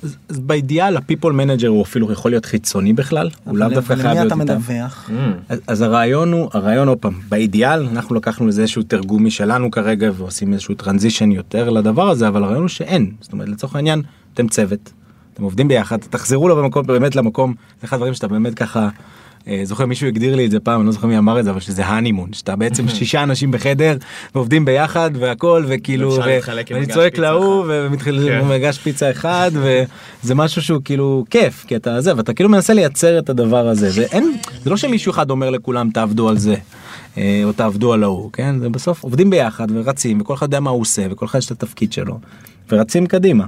אז אז באידיאל ה-people manager הוא אפילו יכול להיות חיצוני בכלל הוא לאו אבל דווקא למי חייב להיות אתה איתם. מדווח? אמ, אז, אז הרעיון הוא הרעיון עוד פעם באידיאל אנחנו לקחנו לזה איזשהו תרגום משלנו כרגע ועושים איזשהו טרנזישן יותר לדבר הזה אבל הרעיון הוא שאין זאת אומרת לצורך העניין אתם צוות אתם עובדים ביחד תחזרו לו במקום באמת למקום זה אחד הדברים שאתה באמת ככה. אה, זוכר מישהו הגדיר לי את זה פעם אני לא זוכר מי אמר את זה אבל שזה הנימון שאתה בעצם שישה אנשים בחדר ועובדים ביחד והכל וכאילו ואני צועק להוא. ומתחיל כן. מגש פיצה אחד וזה משהו שהוא כאילו כיף כי אתה זה ואתה כאילו מנסה לייצר את הדבר הזה ואין זה לא שמישהו אחד אומר לכולם תעבדו על זה אה, או תעבדו על ההוא כן זה בסוף עובדים ביחד ורצים וכל אחד יודע מה הוא עושה וכל אחד יש את התפקיד שלו ורצים קדימה.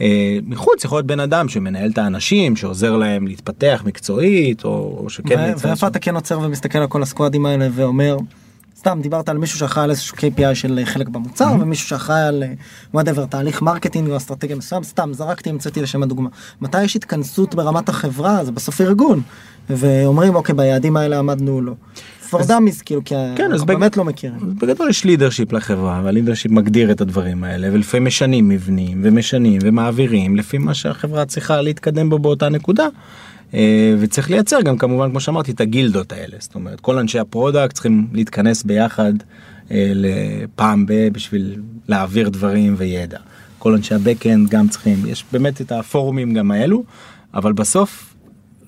אה, מחוץ יכול להיות בן אדם שמנהל את האנשים שעוזר להם להתפתח מקצועית או, או שכן ואיפה אתה כן עוצר ומסתכל על כל הסקואדים האלה ואומר סתם דיברת על מישהו שאחראי על איזשהו KPI של חלק במוצר ומישהו שאחראי על whatever תהליך marketing או אסטרטגיה מסוים סתם זרקתי המצאתי לשם הדוגמה. מתי יש התכנסות ברמת החברה? זה בסוף ארגון. ואומרים אוקיי ביעדים האלה עמדנו או לא. Dummies כאילו כי כן, אנחנו בג- באמת לא מכירים. בגדול יש leadership לחברה וה leadership מגדיר את הדברים האלה ולפעמים משנים מבנים ומשנים ומעבירים לפי מה שהחברה צריכה להתקדם בו באותה נקודה. אה, וצריך לייצר גם כמובן כמו שאמרתי את הגילדות האלה זאת אומרת כל אנשי ה product צריכים להתכנס ביחד אה, לפעם ב- בשביל להעביר דברים וידע. כל אנשי הבקאנד גם צריכים יש באמת את הפורומים גם האלו אבל בסוף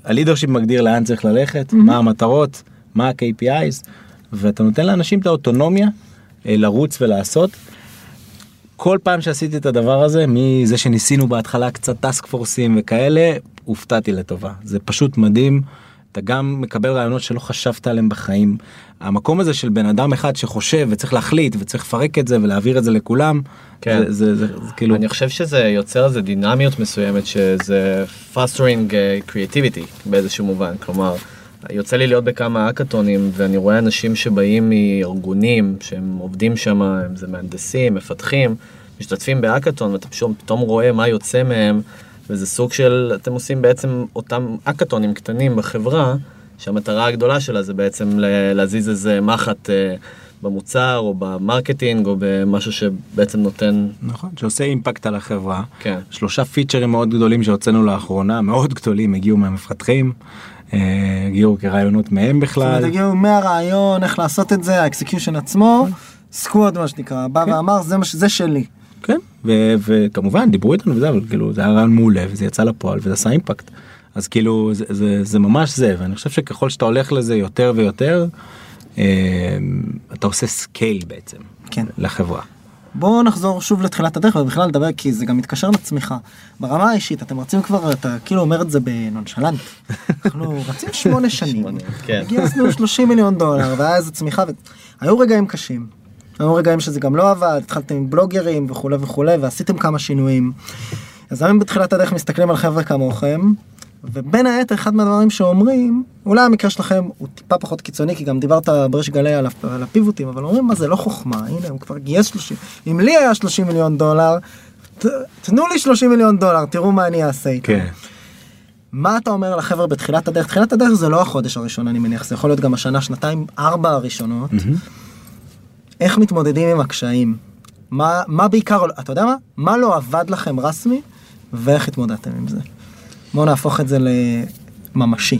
הלידרשיפ מגדיר לאן צריך ללכת מה המטרות מה ה-KPIs ואתה נותן לאנשים את האוטונומיה אה, לרוץ ולעשות. כל פעם שעשיתי את הדבר הזה מזה שניסינו בהתחלה קצת טאסק פורסים וכאלה הופתעתי לטובה זה פשוט מדהים. אתה גם מקבל רעיונות שלא חשבת עליהם בחיים. המקום הזה של בן אדם אחד שחושב וצריך להחליט וצריך לפרק את זה ולהעביר את זה לכולם. כן. זה, זה, זה, זה כאילו אני חושב שזה יוצר איזה דינמיות מסוימת שזה fostering אה, creativity באיזשהו מובן כלומר יוצא לי להיות בכמה אקתונים ואני רואה אנשים שבאים מארגונים שהם עובדים שם אם זה מהנדסים מפתחים משתתפים באקתון ואתה פשוט פתאום רואה מה יוצא מהם וזה סוג של אתם עושים בעצם אותם האקתונים קטנים בחברה שהמטרה הגדולה שלה זה בעצם להזיז איזה מחט אה, במוצר או ב marketing או במשהו שבעצם נותן נכון שעושה אימפקט על החברה. כן. שלושה פיצ'רים מאוד גדולים שהוצאנו לאחרונה מאוד גדולים הגיעו מהמפתחים. אה, הגיעו כרעיונות מהם זאת אומרת, בכלל. הגיעו מהרעיון איך לעשות את זה ה execution עצמו squad מה שנקרא בא כן. ואמר זה שלי. כן וכמובן דיברו איתנו וזה אבל כאילו זה היה רעיון מעולה וזה יצא לפועל וזה עשה אימפקט. אז כאילו זה, זה, זה ממש זה ואני חושב שככל שאתה הולך לזה יותר ויותר אה, אתה עושה scale בעצם כן. לחברה. בואו נחזור שוב לתחילת הדרך ובכלל לדבר כי זה גם מתקשר לצמיחה. ברמה האישית אתם רצים כבר אתה כאילו אומר את זה ב nonchalant. אנחנו רצים שמונה שנים. כן. גייסנו 30 מיליון דולר והיה איזה צמיחה. ו... היו רגעים קשים. היו רגעים שזה גם לא עבד התחלתם עם בלוגרים וכולי וכולי ועשיתם כמה שינויים. אז היום בתחילת הדרך מסתכלים על חבר'ה כמוכם. ובין היתר אחד מהדברים שאומרים אולי המקרה שלכם הוא טיפה פחות קיצוני כי גם דיברת בריש גלי על, הפ- על הפיבוטים אבל אומרים מה זה לא חוכמה? הנה הוא כבר גייס 30 אם לי היה 30 מיליון דולר ת, תנו לי 30 מיליון דולר תראו מה אני אעשה איתם. כן. מה אתה אומר לחבר'ה בתחילת הדרך? תחילת הדרך זה לא החודש הראשון אני מניח זה יכול להיות גם השנה שנתיים ארבע הראשונות. איך מתמודדים עם הקשיים? מה מה בעיקר אתה יודע מה? מה לא עבד לכם רסמי? ואיך התמודדתם עם זה. בואו נהפוך את זה לממשי.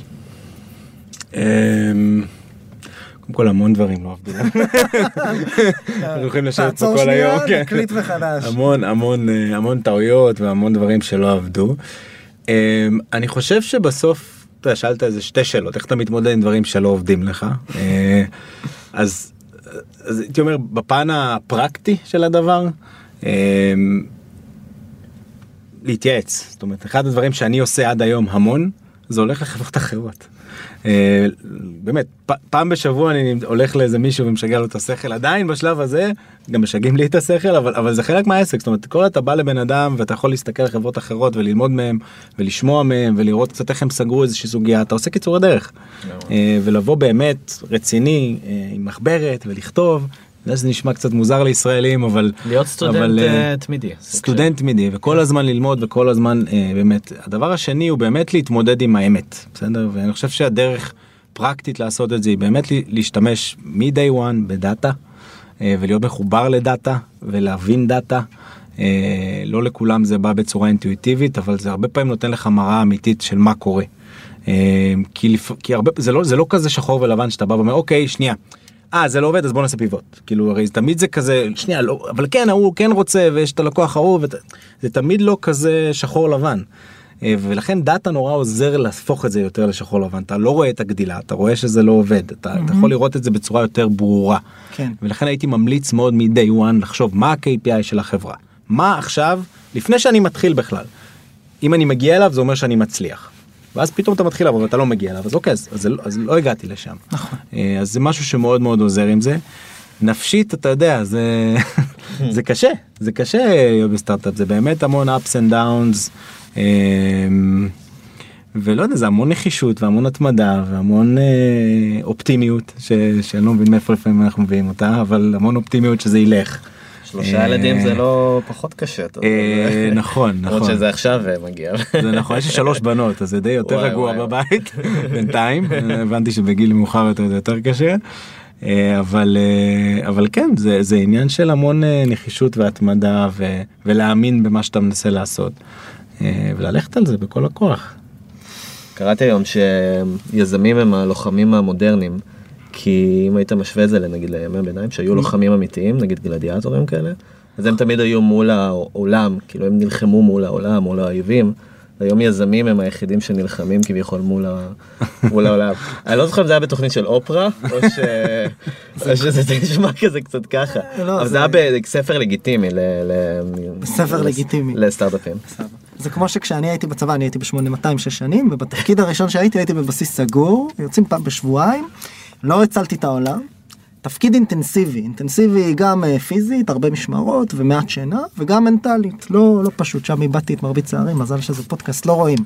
אמ, קודם כל המון דברים לא עבדו. אנחנו יכולים לשבת פה תעצור כל היום. שנייה, כן. נקליט מחדש. המון המון אה, המון טעויות והמון דברים שלא עבדו. אמ, אני חושב שבסוף, אתה יודע, שאלת איזה שתי שאלות, איך אתה מתמודד עם דברים שלא עובדים לך. אה, אז אז הייתי אומר בפן הפרקטי של הדבר. להתייעץ זאת אומרת אחד הדברים שאני עושה עד היום המון זה הולך לחברות אחרות. אה, באמת פ- פעם בשבוע אני הולך לאיזה מישהו ומשגע לו את השכל עדיין בשלב הזה גם משגעים לי את השכל אבל אבל זה חלק מהעסק זאת אומרת כל אתה בא לבן אדם ואתה יכול להסתכל על חברות אחרות וללמוד מהם ולשמוע מהם ולראות קצת איך הם סגרו איזושהי סוגיה אתה עושה קיצורי דרך אה, ולבוא באמת רציני אה, עם מחברת ולכתוב. יודע שזה נשמע קצת מוזר לישראלים אבל להיות סטודנט אבל, אה, תמידי. סטודנט תמידי וכל הזמן ללמוד וכל הזמן אה, באמת הדבר השני הוא באמת להתמודד עם האמת בסדר ואני חושב שהדרך פרקטית לעשות את זה היא באמת להשתמש מ-day one בדאטה אה, ולהיות מחובר לדאטה ולהבין דאטה. אה, לא לכולם זה בא בצורה אינטואיטיבית אבל זה הרבה פעמים נותן לך מראה אמיתית של מה קורה. כי. כי הרבה זה לא זה לא כזה שחור ולבן שאתה בא ואומר אוקיי שנייה. אה זה לא עובד אז בוא נעשה פיבוט כאילו הרי תמיד זה כזה שנייה לא אבל כן ההוא כן רוצה ויש את הלקוח ההוא ואת- זה תמיד לא כזה שחור לבן. אה, ולכן דאטה נורא עוזר להפוך את זה יותר לשחור לבן אתה לא רואה את הגדילה אתה רואה שזה לא עובד אתה, אתה יכול לראות את זה בצורה יותר ברורה. כן. ולכן הייתי ממליץ מאוד מ-day one לחשוב מה ה-KPI של החברה מה עכשיו לפני שאני מתחיל בכלל. אם אני מגיע אליו זה אומר שאני מצליח. ואז פתאום אתה מתחיל לעבוד ואתה לא מגיע אליו אז אוקיי אז, אז, אז לא הגעתי לשם. נכון. אה, אז זה משהו שמאוד מאוד עוזר עם זה. נפשית אתה יודע זה זה קשה זה קשה להיות בסטארט-אפ זה באמת המון ups and downs. אה, ולא יודע זה המון נחישות והמון התמדה והמון אה, אופטימיות ש, שאני לא מבין מאיפה לפעמים אנחנו מביאים אותה אבל המון אופטימיות שזה ילך. שלושה אה, ילדים זה לא פחות קשה. אה, נכון למרות נכון. שזה עכשיו אה, מגיע. זה נכון יש לי שלוש בנות אז זה די יותר רגוע. בבית בינתיים הבנתי שבגיל מאוחר יותר זה יותר קשה. אבל אבל כן זה זה עניין של המון נחישות והתמדה ו- ולהאמין במה שאתה מנסה לעשות וללכת על זה בכל הכוח. קראתי היום שיזמים הם הלוחמים המודרניים. כי אם היית משווה את זה לנגיד לימי הביניים שהיו לוחמים אמיתיים נגיד גלדיאטורים כאלה אז הם תמיד היו מול העולם כאילו הם נלחמו מול העולם מול האויבים. היום יזמים הם היחידים שנלחמים כביכול מול, ה... מול העולם. אני לא זוכר אם זה היה בתוכנית של אופרה או, ש... או שזה נשמע כזה קצת ככה. לא, אבל זה- היה בספר לגיטימי. ל... ל... בספר לגיטימי. לסטארט-אפים. זה כמו שכשאני הייתי בצבא אני הייתי ב-8200 שש שנים ובתפקיד הראשון שהייתי הייתי בבסיס סגור יוצאים פעם בשבועיים לא הצלתי את העולם. תפקיד אינטנסיבי אינטנסיבי גם אה, פיזית הרבה משמרות ומעט שינה וגם מנטלית לא לא פשוט שם איבדתי את מרבית שערים מזל שזה פודקאסט לא רואים.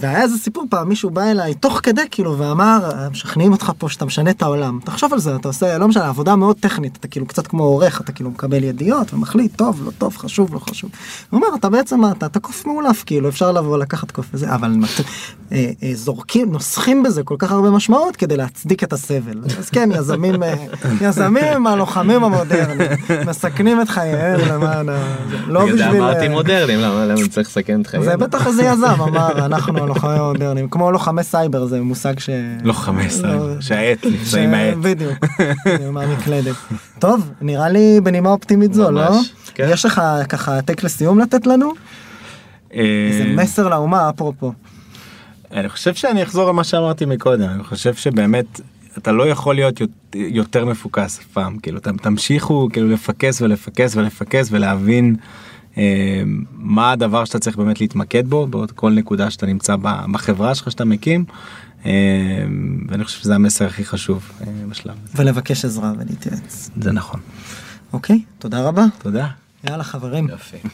והיה איזה סיפור פעם מישהו בא אליי תוך כדי כאילו ואמר משכנעים אותך פה שאתה משנה את העולם תחשוב על זה אתה עושה לא משנה עבודה מאוד טכנית אתה כאילו קצת כמו עורך אתה כאילו מקבל ידיעות ומחליט טוב לא טוב חשוב לא חשוב. הוא אומר אתה בעצם אתה, אתה קוף מאולף כאילו אפשר לבוא לקחת קוף וזה אבל אה, אה, זורקים נוסחים בזה כל כך הרבה משמעות כדי להצדיק את הסבל אז כן יזמים אה, יזמים הלוחמים המודרניים מסכנים את חייהם למען ה... לא בשביל אמרתי מודרניים, למה צריך לסכן את חייהם? זה בטח איזה יזם אמר אנחנו הלוחמים המודרניים כמו לוחמי סייבר זה מושג ש... לוחמי סייבר, לא, שהעט נפצע ש- עם העט. בדיוק. מהמקלדת. טוב נראה לי בנימה אופטימית זו לא? כן. יש לך ככה טק לסיום לתת לנו? איזה אה, מסר לאומה אפרופו. אני חושב שאני אחזור על מה שאמרתי מקודם אני חושב שבאמת אתה לא יכול להיות יות- יותר מפוקס אף פעם כאילו תמשיכו כאילו לפקס ולפקס ולפקס ולהבין מה הדבר שאתה צריך באמת להתמקד בו בעוד כל נקודה שאתה נמצא בחברה שלך שאתה מקים אה, ואני חושב שזה המסר הכי חשוב אה, בשלב הזה. ולבקש עזרה ולהתייעץ. זה נכון אוקיי תודה רבה. תודה. יאללה חברים. יפה.